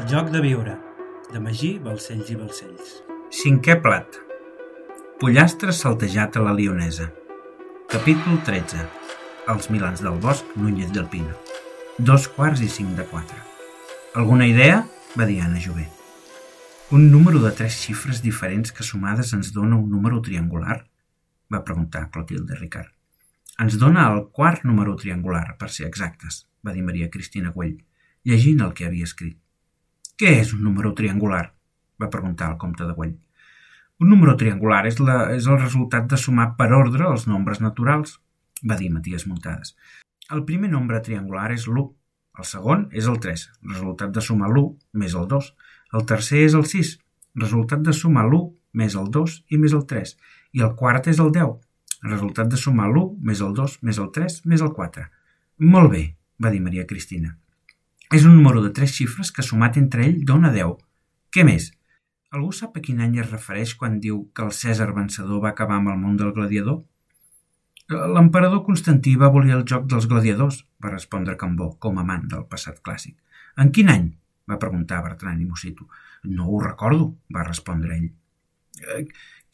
El joc de viure, de Magí, Balcells i Balcells. Cinquè plat. Pollastre saltejat a la lionesa. Capítol 13. Els milans del bosc, Núñez del Pino. Dos quarts i cinc de quatre. Alguna idea? va dir Anna Jové. Un número de tres xifres diferents que sumades ens dona un número triangular? va preguntar Clotilde Ricard. Ens dona el quart número triangular, per ser exactes, va dir Maria Cristina Güell, llegint el que havia escrit. Què és un número triangular? va preguntar el comte de Güell. Un número triangular és, la, és el resultat de sumar per ordre els nombres naturals, va dir Matías Muntades. El primer nombre triangular és l'1, el segon és el 3, resultat de sumar l'1 més el 2. El tercer és el 6, resultat de sumar l'1 més el 2 i més el 3. I el quart és el 10, resultat de sumar l'1 més el 2 més el 3 més el 4. Molt bé, va dir Maria Cristina. És un número de tres xifres que sumat entre ell dona 10. Què més? Algú sap a quin any es refereix quan diu que el Cèsar vencedor va acabar amb el món del gladiador? L'emperador Constantí va voler el joc dels gladiadors, va respondre Cambó, com amant del passat clàssic. En quin any? va preguntar Bertran i Mosito. No ho recordo, va respondre ell. Eh,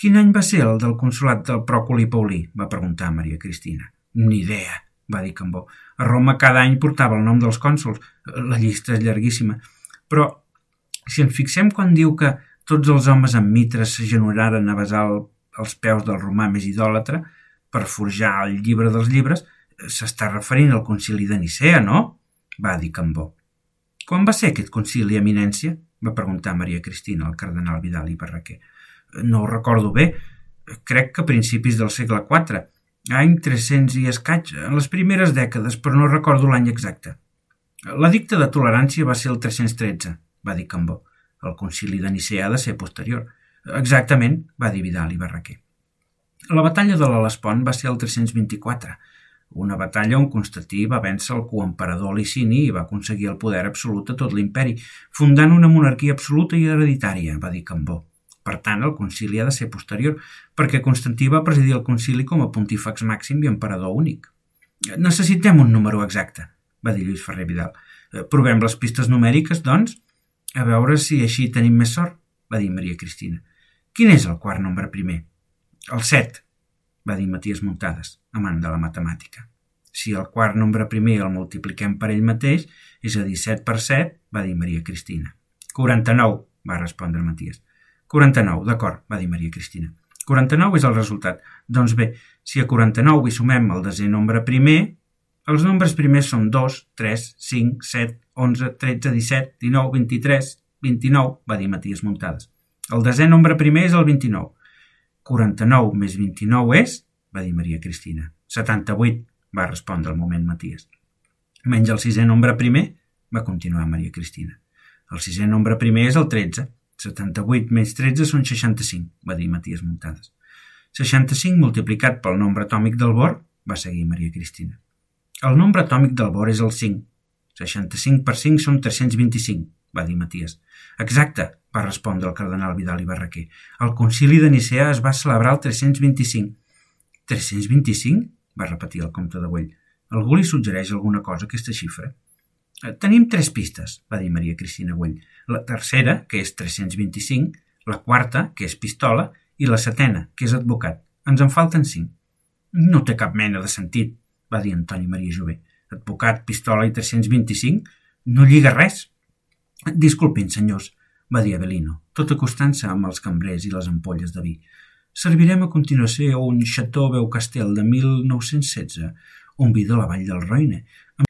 quin any va ser el del consolat del Pròcoli Paulí? va preguntar Maria Cristina. Ni idea, va dir Cambó. A Roma cada any portava el nom dels cònsols. La llista és llarguíssima. Però, si ens fixem quan diu que tots els homes amb mitres s'agenoraren a besar el, els peus del romà més idòlatre per forjar el llibre dels llibres, s'està referint al concili de Nicea, no? va dir Cambó. Quan va ser aquest concili, eminència? va preguntar Maria Cristina al cardenal Vidal i Barraquer. No ho recordo bé. Crec que a principis del segle IV Any 300 i escaig, en les primeres dècades, però no recordo l'any exacte. L'edicte de tolerància va ser el 313, va dir Cambó. El concili de Nicea ha de ser posterior. Exactament, va dir Vidal i Barraquer. La batalla de l'Alespont va ser el 324, una batalla on Constantí va vèncer el coemperador Licini i va aconseguir el poder absolut a tot l'imperi, fundant una monarquia absoluta i hereditària, va dir Cambó. Per tant, el concili ha de ser posterior, perquè Constantí va presidir el concili com a pontífex màxim i emperador únic. Necessitem un número exacte, va dir Lluís Ferrer Vidal. Eh, provem les pistes numèriques, doncs? A veure si així tenim més sort, va dir Maria Cristina. Quin és el quart nombre primer? El 7, va dir Matías Muntades, amant de la matemàtica. Si el quart nombre primer el multipliquem per ell mateix, és a dir, 7 per 7, va dir Maria Cristina. 49, va respondre Matías. 49, d'acord, va dir Maria Cristina. 49 és el resultat. Doncs bé, si a 49 hi sumem el desè nombre primer, els nombres primers són 2, 3, 5, 7, 11, 13, 17, 19, 23, 29, va dir Matías Muntades. El desè nombre primer és el 29. 49 més 29 és, va dir Maria Cristina. 78, va respondre al moment Matías. Menys el sisè nombre primer, va continuar Maria Cristina. El sisè nombre primer és el 13. 78 menys 13 són 65, va dir Matías Muntades. 65 multiplicat pel nombre atòmic del bor, va seguir Maria Cristina. El nombre atòmic del bor és el 5. 65 per 5 són 325, va dir Matías. Exacte, va respondre el cardenal Vidal i Barraquer. El concili de Nicea es va celebrar el 325. 325? va repetir el comte de Güell. Algú li suggereix alguna cosa aquesta xifra? Eh, tenim tres pistes, va dir Maria Cristina Güell. La tercera, que és 325, la quarta, que és pistola, i la setena, que és advocat. Ens en falten cinc. No té cap mena de sentit, va dir Antoni Maria Jové. Advocat, pistola i 325 no lliga res. Disculpin, senyors, va dir Avelino, tot acostant-se amb els cambrers i les ampolles de vi. Servirem a continuació un Chateau Beu Castel de 1916, un vi de la vall del Roine,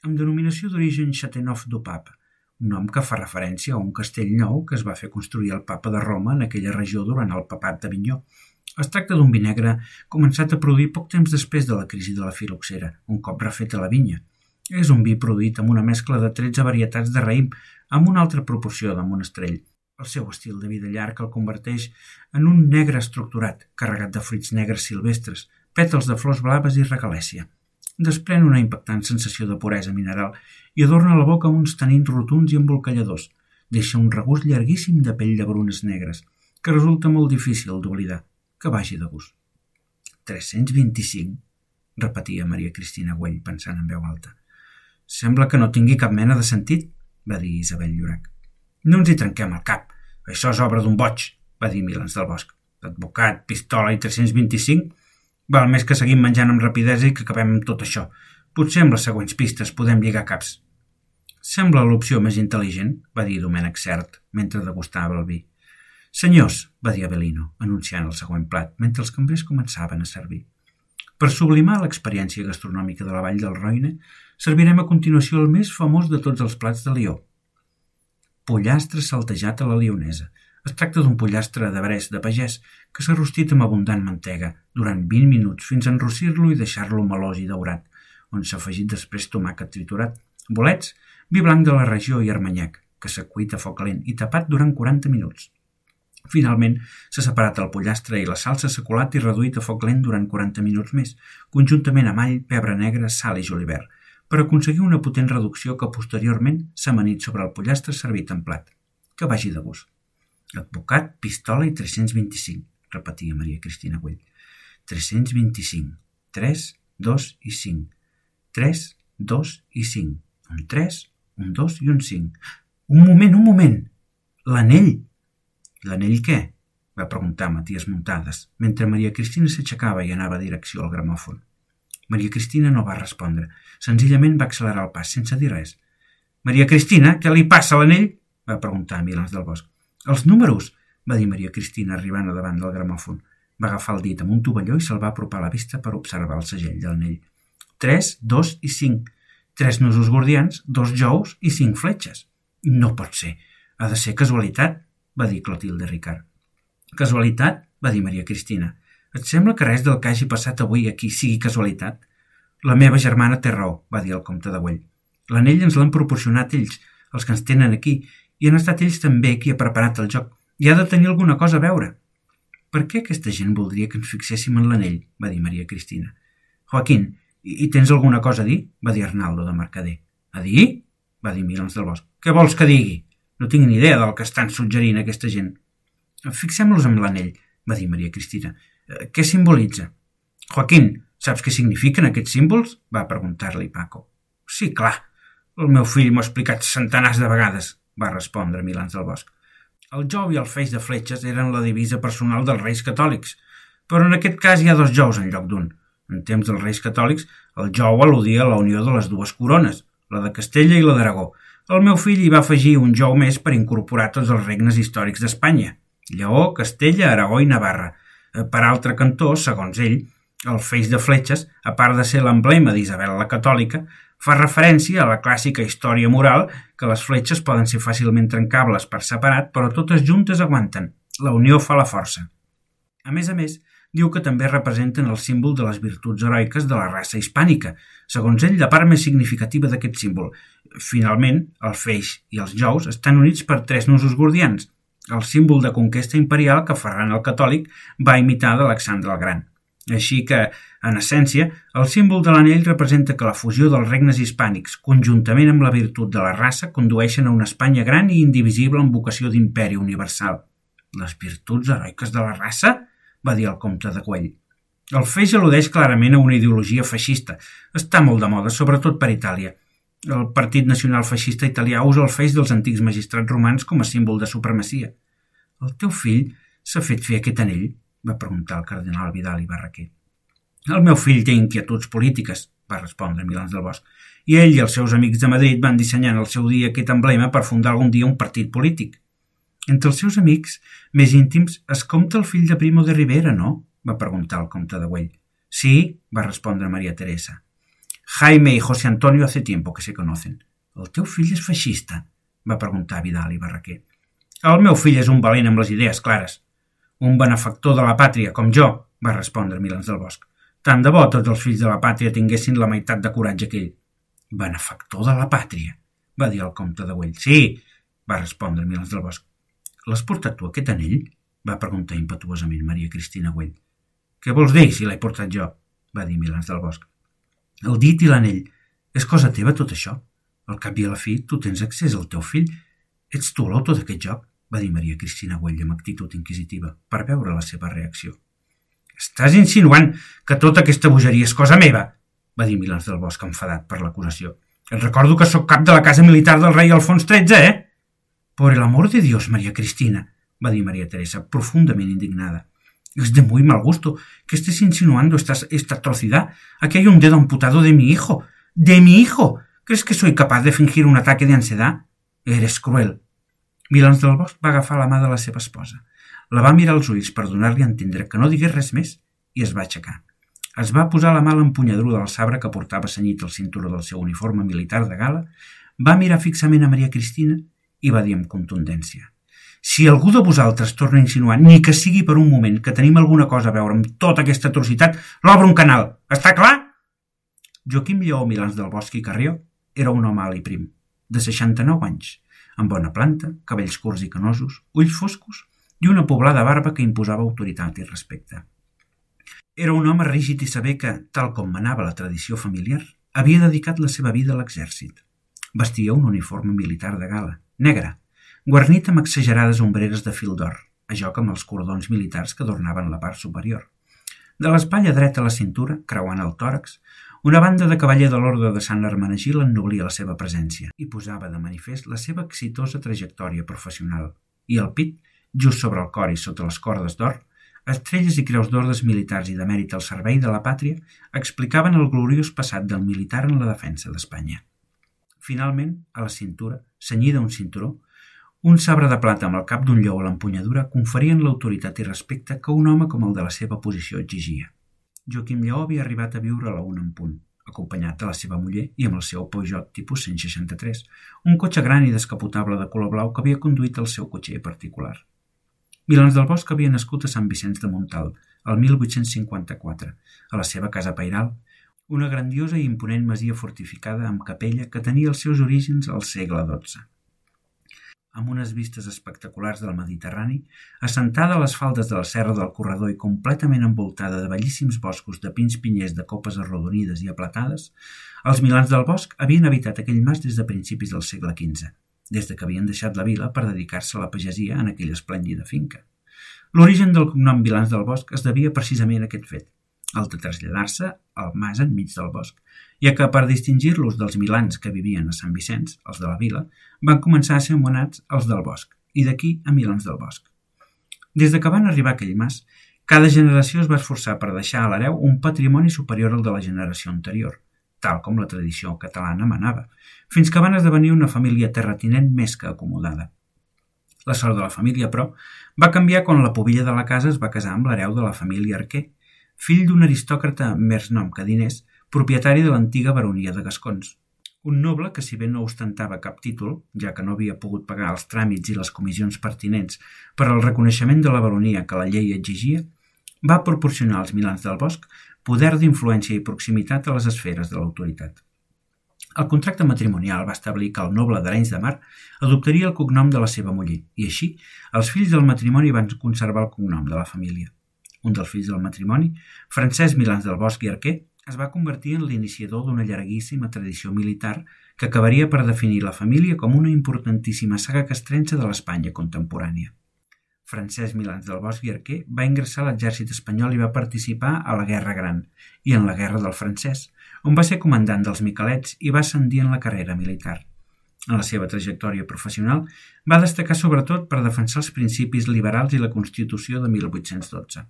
amb denominació d'origen Chateauneuf du Pape, un nom que fa referència a un castell nou que es va fer construir el papa de Roma en aquella regió durant el papat d'Avinyó. Es tracta d'un vi negre començat a produir poc temps després de la crisi de la filoxera, un cop refeta la vinya. És un vi produït amb una mescla de 13 varietats de raïm amb una altra proporció de monestrell. El seu estil de vida llarg el converteix en un negre estructurat, carregat de fruits negres silvestres, pètals de flors blaves i regalèsia desprèn una impactant sensació de puresa mineral i adorna la boca amb uns tanins rotunds i embolcalladors. Deixa un regust llarguíssim de pell de brunes negres, que resulta molt difícil d'oblidar. Que vagi de gust. 325, repetia Maria Cristina Güell pensant en veu alta. Sembla que no tingui cap mena de sentit, va dir Isabel Llorac. No ens hi trenquem el cap. Això és obra d'un boig, va dir Milans del Bosc. Advocat, pistola i 325? Val més que seguim menjant amb rapidesa i que acabem tot això. Potser amb les següents pistes podem lligar caps. Sembla l'opció més intel·ligent, va dir Domènec Cert, mentre degustava el vi. Senyors, va dir Avelino, anunciant el següent plat, mentre els cambrers començaven a servir. Per sublimar l'experiència gastronòmica de la vall del Roine, servirem a continuació el més famós de tots els plats de Lió. Pollastre saltejat a la lionesa, es tracta d'un pollastre de brès de pagès que s'ha rostit amb abundant mantega durant 20 minuts fins a enrossir-lo i deixar-lo melós i daurat, on s'ha afegit després tomàquet triturat, bolets, vi blanc de la regió i armanyac, que s'ha cuit a foc lent i tapat durant 40 minuts. Finalment, s'ha separat el pollastre i la salsa s'ha colat i reduït a foc lent durant 40 minuts més, conjuntament amb all, pebre negre, sal i julivert, per aconseguir una potent reducció que posteriorment s'ha amanit sobre el pollastre servit en plat. Que vagi de gust. Advocat, pistola i 325, repetia Maria Cristina Güell. 325. 3, 2 i 5. 3, 2 i 5. Un 3, un 2 i un 5. Un moment, un moment! L'anell! L'anell què? va preguntar Matías Muntades, mentre Maria Cristina s'aixecava i anava a direcció al gramòfon. Maria Cristina no va respondre. Senzillament va accelerar el pas, sense dir res. Maria Cristina, què li passa a l'anell? va preguntar Milans del Bosc. Els números, va dir Maria Cristina arribant a davant del gramòfon. Va agafar el dit amb un tovalló i se'l va apropar a la vista per observar el segell del nell. Tres, dos i cinc. Tres nusos gordians, dos jous i cinc fletxes. No pot ser. Ha de ser casualitat, va dir Clotilde Ricard. Casualitat? va dir Maria Cristina. Et sembla que res del que hagi passat avui aquí sigui casualitat? La meva germana té raó, va dir el comte de Güell. L'anell ens l'han proporcionat ells, els que ens tenen aquí, i han estat ells també qui ha preparat el joc. I ha de tenir alguna cosa a veure. Per què aquesta gent voldria que ens fixéssim en l'anell? va dir Maria Cristina. Joaquín, i tens alguna cosa a dir? va dir Arnaldo de Mercader. A dir? va dir Milans del Bosc. Què vols que digui? No tinc ni idea del que estan suggerint aquesta gent. Fixem-los amb l'anell, va dir Maria Cristina. Eh, què simbolitza? Joaquín, saps què signifiquen aquests símbols? va preguntar-li Paco. Sí, clar. El meu fill m'ho ha explicat centenars de vegades, va respondre Milans del Bosc. El jou i el feix de fletxes eren la divisa personal dels reis catòlics, però en aquest cas hi ha dos jous en lloc d'un. En temps dels reis catòlics, el jou al·ludia a la unió de les dues corones, la de Castella i la d'Aragó. El meu fill hi va afegir un jou més per incorporar tots els regnes històrics d'Espanya. Lleó, Castella, Aragó i Navarra. Eh, per altre cantó, segons ell, el feix de fletxes, a part de ser l'emblema d'Isabel la Catòlica, fa referència a la clàssica història moral que les fletxes poden ser fàcilment trencables per separat, però totes juntes aguanten. La unió fa la força. A més a més, diu que també representen el símbol de les virtuts heroiques de la raça hispànica, segons ell la part més significativa d'aquest símbol. Finalment, el feix i els jous estan units per tres nusos gordians, el símbol de conquesta imperial que Ferran el Catòlic va imitar d'Alexandre el Gran. Així que, en essència, el símbol de l'anell representa que la fusió dels regnes hispànics, conjuntament amb la virtut de la raça, condueixen a una Espanya gran i indivisible amb vocació d'imperi universal. Les virtuts heroiques de la raça? va dir el comte de Güell. El feix al·ludeix clarament a una ideologia feixista. Està molt de moda, sobretot per Itàlia. El Partit Nacional Feixista Italià usa el feix dels antics magistrats romans com a símbol de supremacia. El teu fill s'ha fet fer aquest anell? Va preguntar el cardenal Vidal i Barraquer. El meu fill té inquietuds polítiques, va respondre Milans del Bosch, i ell i els seus amics de Madrid van dissenyar en el seu dia aquest emblema per fundar algun dia un partit polític. Entre els seus amics més íntims es compta el fill de Primo de Rivera, no? va preguntar el comte de Güell. Sí, va respondre Maria Teresa. Jaime y José Antonio hace tiempo que se conocen. El teu fill és feixista? va preguntar Vidal i Barraquer. El meu fill és un valent amb les idees clares, un benefactor de la pàtria, com jo, va respondre Milans del Bosc. Tant de bo tots els fills de la pàtria tinguessin la meitat de coratge que ell. Benefactor de la pàtria, va dir el comte de Güell. Sí, va respondre Milans del Bosc. L'has portat tu aquest anell? va preguntar impetuosament Maria Cristina Güell. Què vols dir si l'he portat jo? va dir Milans del Bosc. El dit i l'anell. És cosa teva tot això? Al cap i a la fi, tu tens accés al teu fill. Ets tu l'autor d'aquest joc? Va dir Maria Cristina Güell amb actitud inquisitiva, per veure la seva reacció. Estàs insinuant que tota aquesta bogeria és cosa meva? va dir Milans del Bosc enfadat per l'acusació. Et recordo que sóc cap de la casa militar del rei Alfons XIII, eh? «Por el amor de Dios, María Cristina», va dir María Teresa, profundament indignada. Es de muy mal gusto que estés insinuando esta, esta atrocidad. Aquí hay un dedo amputado de mi hijo. ¡De mi hijo! ¿Crees que soy capaz de fingir un ataque de ansiedad? Eres cruel. Milans del Bosc va agafar la mà de la seva esposa. La va mirar als ulls per donar-li a entendre que no digués res més i es va aixecar. Es va posar la mà a l'empunyadura del sabre que portava senyit al cinturó del seu uniforme militar de gala, va mirar fixament a Maria Cristina i va dir amb contundència si algú de vosaltres torna a insinuar, ni que sigui per un moment, que tenim alguna cosa a veure amb tota aquesta atrocitat, l'obre un canal. Està clar? Joaquim Lleó Milans del Bosch i Carrió era un home alt i prim, de 69 anys, amb bona planta, cabells curts i canosos, ulls foscos i una poblada barba que imposava autoritat i respecte. Era un home rígid i saber que, tal com manava la tradició familiar, havia dedicat la seva vida a l'exèrcit. Vestia un uniforme militar de gala, negre, guarnit amb exagerades ombreres de fil d'or, a joc amb els cordons militars que adornaven la part superior. De l'espatlla dreta a la cintura, creuant el tòrax, una banda de cavaller de l'Orde de Sant Hermenegil ennoblia la seva presència i posava de manifest la seva exitosa trajectòria professional. I al pit, just sobre el cor i sota les cordes d'or, estrelles i creus d'ordes militars i de mèrit al servei de la pàtria explicaven el gloriós passat del militar en la defensa d'Espanya. Finalment, a la cintura, senyida un cinturó, un sabre de plata amb el cap d'un lleó a l'empunyadura conferien l'autoritat i respecte que un home com el de la seva posició exigia. Joaquim Lleó havia arribat a viure a la una en punt, acompanyat de la seva muller i amb el seu Peugeot tipus 163, un cotxe gran i descapotable de color blau que havia conduït el seu cotxer particular. Milans del Bosc havia nascut a Sant Vicenç de Montal, el 1854, a la seva casa pairal, una grandiosa i imponent masia fortificada amb capella que tenia els seus orígens al segle XII amb unes vistes espectaculars del Mediterrani, assentada a les faldes de la Serra del Corredor i completament envoltada de bellíssims boscos de pins pinyers de copes arrodonides i aplatades, els milans del bosc havien habitat aquell mas des de principis del segle XV, des de que havien deixat la vila per dedicar-se a la pagesia en aquella esplèndida finca. L'origen del cognom Vilans del Bosc es devia precisament a aquest fet, el de traslladar-se al mas enmig del bosc, ja que per distingir-los dels milans que vivien a Sant Vicenç, els de la vila, van començar a ser anomenats els del bosc, i d'aquí a Milans del bosc. Des de que van arribar a aquell mas, cada generació es va esforçar per deixar a l'hereu un patrimoni superior al de la generació anterior, tal com la tradició catalana manava, fins que van esdevenir una família terratinent més que acomodada. La sort de la família, però, va canviar quan la pobilla de la casa es va casar amb l'hereu de la família Arquer, fill d'un aristòcrata més nom que diners, propietari de l'antiga baronia de Gascons. Un noble que, si bé no ostentava cap títol, ja que no havia pogut pagar els tràmits i les comissions pertinents per al reconeixement de la baronia que la llei exigia, va proporcionar als milans del bosc poder d'influència i proximitat a les esferes de l'autoritat. El contracte matrimonial va establir que el noble d'Arenys de Mar adoptaria el cognom de la seva muller i així els fills del matrimoni van conservar el cognom de la família. Un dels fills del matrimoni, Francesc Milans del Bosc i Arquer, es va convertir en l'iniciador d'una llarguíssima tradició militar que acabaria per definir la família com una importantíssima saga castrense de l'Espanya contemporània. Francesc Milans del Bosch i Arquer va ingressar a l'exèrcit espanyol i va participar a la Guerra Gran i en la Guerra del Francès, on va ser comandant dels Miquelets i va ascendir en la carrera militar. En la seva trajectòria professional va destacar sobretot per defensar els principis liberals i la Constitució de 1812.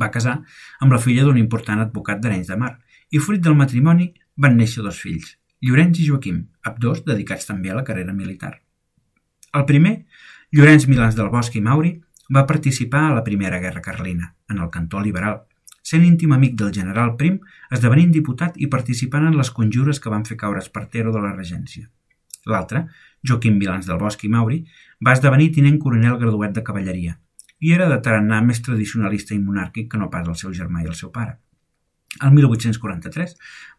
Va casar amb la filla d'un important advocat d'Arenys de Mar i fruit del matrimoni van néixer dos fills, Llorenç i Joaquim, ambdós dedicats també a la carrera militar. El primer, Llorenç Milans del Bosch i Mauri, va participar a la Primera Guerra Carlina, en el cantó liberal, sent íntim amic del general Prim, esdevenint diputat i participant en les conjures que van fer caure Espartero de la regència. L'altre, Joaquim Milans del Bosch i Mauri, va esdevenir tinent coronel graduat de cavalleria, i era de tarannà més tradicionalista i monàrquic que no pas el seu germà i el seu pare. El 1843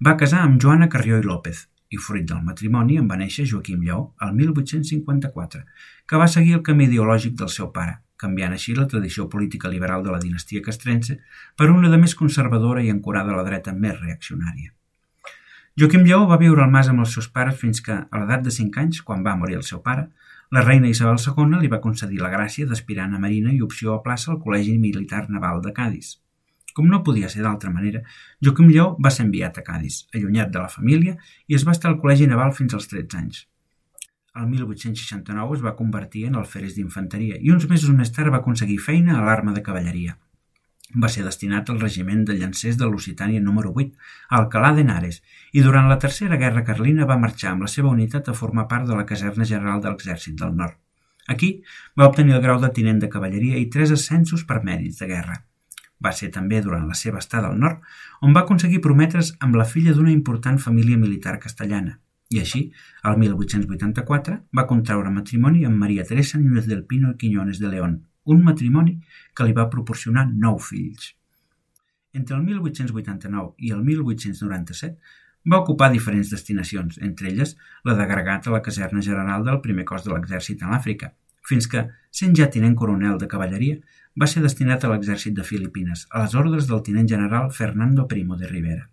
va casar amb Joana Carrió i López i fruit del matrimoni en va néixer Joaquim Lleó el 1854, que va seguir el camí ideològic del seu pare, canviant així la tradició política liberal de la dinastia castrense per una de més conservadora i ancorada a la dreta més reaccionària. Joaquim Lleó va viure al mas amb els seus pares fins que, a l'edat de 5 anys, quan va morir el seu pare, la reina Isabel II li va concedir la gràcia d'aspirant a marina i opció a plaça al Col·legi Militar Naval de Cádiz. Com no podia ser d'altra manera, Joaquim Lleó va ser enviat a Cádiz, allunyat de la família, i es va estar al Col·legi Naval fins als 13 anys. El 1869 es va convertir en alferes d'infanteria i uns mesos més tard va aconseguir feina a l'arma de cavalleria. Va ser destinat al regiment de llancers de Lusitània número 8, a Alcalà de Henares, i durant la Tercera Guerra Carlina va marxar amb la seva unitat a formar part de la caserna general de l'Exèrcit del Nord. Aquí va obtenir el grau de tinent de cavalleria i tres ascensos per mèrits de guerra. Va ser també durant la seva estada al nord on va aconseguir prometre's amb la filla d'una important família militar castellana, i així, el 1884, va contraure matrimoni amb Maria Teresa Núñez del Pino i Quiñones de León, un matrimoni que li va proporcionar nou fills. Entre el 1889 i el 1897 va ocupar diferents destinacions, entre elles la d'agregat a la caserna general del primer cos de l'exèrcit en l'Àfrica, fins que, sent ja tinent coronel de cavalleria, va ser destinat a l'exèrcit de Filipines, a les ordres del tinent general Fernando Primo de Rivera.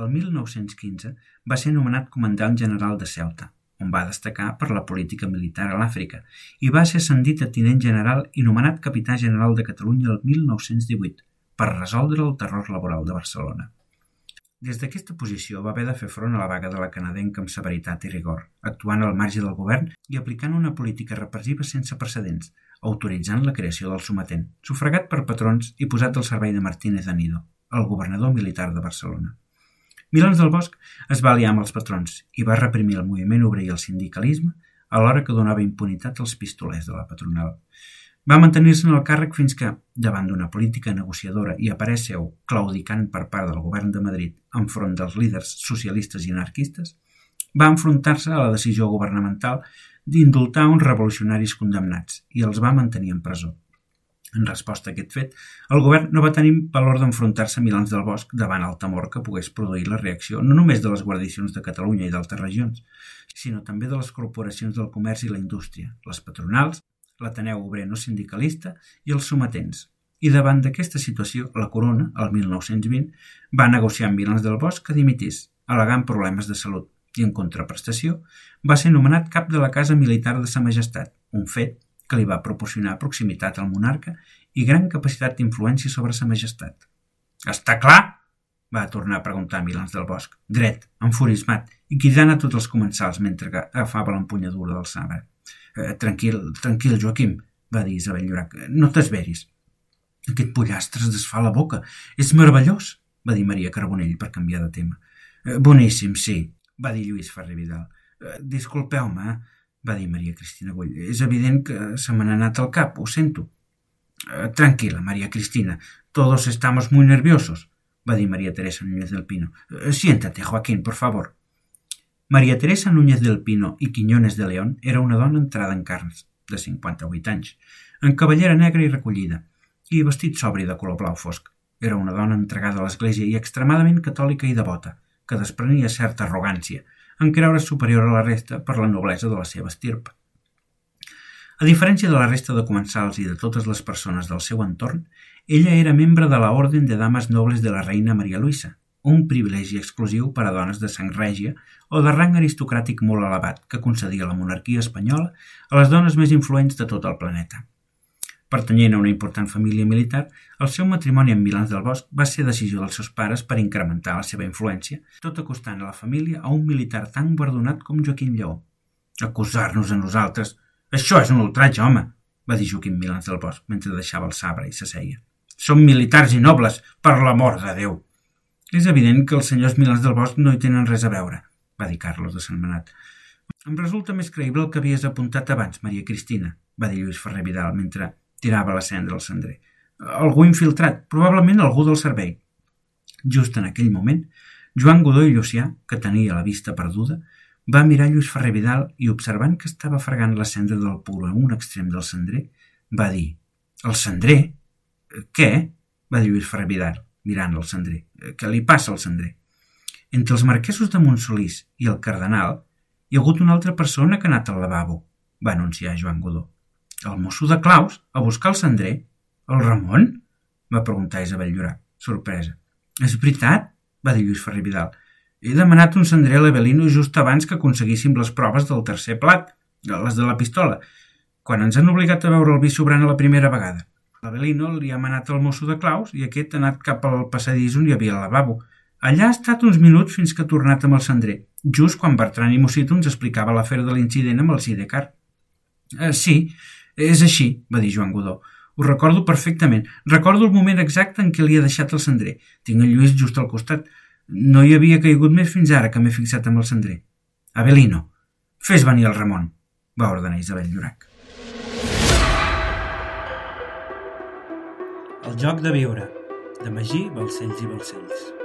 El 1915 va ser nomenat comandant general de Ceuta, on va destacar per la política militar a l'Àfrica, i va ser ascendit a tinent general i nomenat capità general de Catalunya el 1918 per resoldre el terror laboral de Barcelona. Des d'aquesta posició va haver de fer front a la vaga de la canadenca amb severitat i rigor, actuant al marge del govern i aplicant una política repressiva sense precedents, autoritzant la creació del sometent, sufragat per patrons i posat al servei de Martínez Anido, el governador militar de Barcelona. Milans del Bosch es va aliar amb els patrons i va reprimir el moviment obrer i el sindicalisme alhora que donava impunitat als pistolers de la patronal. Va mantenir-se en el càrrec fins que, davant d'una política negociadora i a parer seu claudicant per part del govern de Madrid enfront dels líders socialistes i anarquistes, va enfrontar-se a la decisió governamental d'indultar uns revolucionaris condemnats i els va mantenir en presó. En resposta a aquest fet, el govern no va tenir valor d'enfrontar-se a Milans del Bosc davant el temor que pogués produir la reacció no només de les guarnicions de Catalunya i d'altres regions, sinó també de les corporacions del comerç i la indústria, les patronals, l'Ateneu Obrer No Sindicalista i els sometents. I davant d'aquesta situació, la Corona, el 1920, va negociar amb Milans del Bosc que dimitís, al·legant problemes de salut, i en contraprestació va ser nomenat cap de la Casa Militar de Sa Majestat, un fet que li va proporcionar proximitat al monarca i gran capacitat d'influència sobre sa majestat. Està clar? va tornar a preguntar Milans del Bosc, dret, enfurismat, i cridant a tots els comensals mentre agafava l'empunyadura del sabre. Eh, tranquil, tranquil, Joaquim, va dir Isabel Llorac, no t'esveris. Aquest pollastre es desfà la boca. És meravellós, va dir Maria Carbonell per canviar de tema. Eh, boníssim, sí, va dir Lluís Ferrer Vidal. Eh, disculpeu-me, eh? Va dir Maria Cristina Gull. És evident que se m'ha anat al cap, ho sento. Eh, tranquila, Maria Cristina, todos estamos muy nerviosos, va dir María Teresa Núñez del Pino. Eh, siéntate, Joaquín, por favor. Maria Teresa Núñez del Pino i Quiñones de León era una dona entrada en carns, de 58 anys, en cavallera negra i recollida, i vestit sobri de color blau fosc. Era una dona entregada a l'Església i extremadament catòlica i devota, que desprenia certa arrogància, en creure superior a la resta per la noblesa de la seva estirp. A diferència de la resta de comensals i de totes les persones del seu entorn, ella era membre de la Orden de Dames Nobles de la reina Maria Luisa, un privilegi exclusiu per a dones de sang règia o de rang aristocràtic molt elevat que concedia la monarquia espanyola a les dones més influents de tot el planeta. Pertanyent a una important família militar, el seu matrimoni amb Milans del Bosc va ser decisió dels seus pares per incrementar la seva influència, tot acostant a la família a un militar tan guardonat com Joaquim Lleó. Acusar-nos a nosaltres! Això és un ultratge, home! va dir Joaquim Milans del Bosc mentre deixava el sabre i s'asseia. Som militars i nobles, per l'amor de Déu! És evident que els senyors Milans del Bosc no hi tenen res a veure, va dir Carlos de Sant Manat. Em resulta més creïble el que havies apuntat abans, Maria Cristina, va dir Lluís Ferrer Vidal mentre tirava la cendra al cendrer. Algú infiltrat, probablement algú del servei. Just en aquell moment, Joan Godó i Llucià, que tenia la vista perduda, va mirar Lluís Ferrer Vidal i, observant que estava fregant la cendra del puro a un extrem del cendrer, va dir «El cendrer? Què?» va dir Lluís Ferrer Vidal, mirant el cendrer. «Què li passa al cendrer?» Entre els marquesos de Montsolís i el cardenal hi ha hagut una altra persona que ha anat al lavabo, va anunciar Joan Godó. El mosso de Claus, a buscar el cendrer. El Ramon? va preguntar Isabel Llorà, sorpresa. És veritat, va dir Lluís Ferrer Vidal. He demanat un cendrer a l'Evelino just abans que aconseguíssim les proves del tercer plat, les de la pistola, quan ens han obligat a veure el vi sobrant a la primera vegada. L'Avelino li ha manat el mosso de Claus i aquest ha anat cap al passadís on hi havia el lavabo. Allà ha estat uns minuts fins que ha tornat amb el cendrer, just quan Bertran i Mosito ens explicava l'afer de l'incident amb el Sidecar. Eh, sí, és així, va dir Joan Godó. Ho recordo perfectament. Recordo el moment exacte en què li ha deixat el cendrer. Tinc el Lluís just al costat. No hi havia caigut més fins ara que m'he fixat amb el cendrer. Abelino, fes venir el Ramon, va ordenar Isabel Llorac. El joc de viure, de Magí, Balcells i Balcells.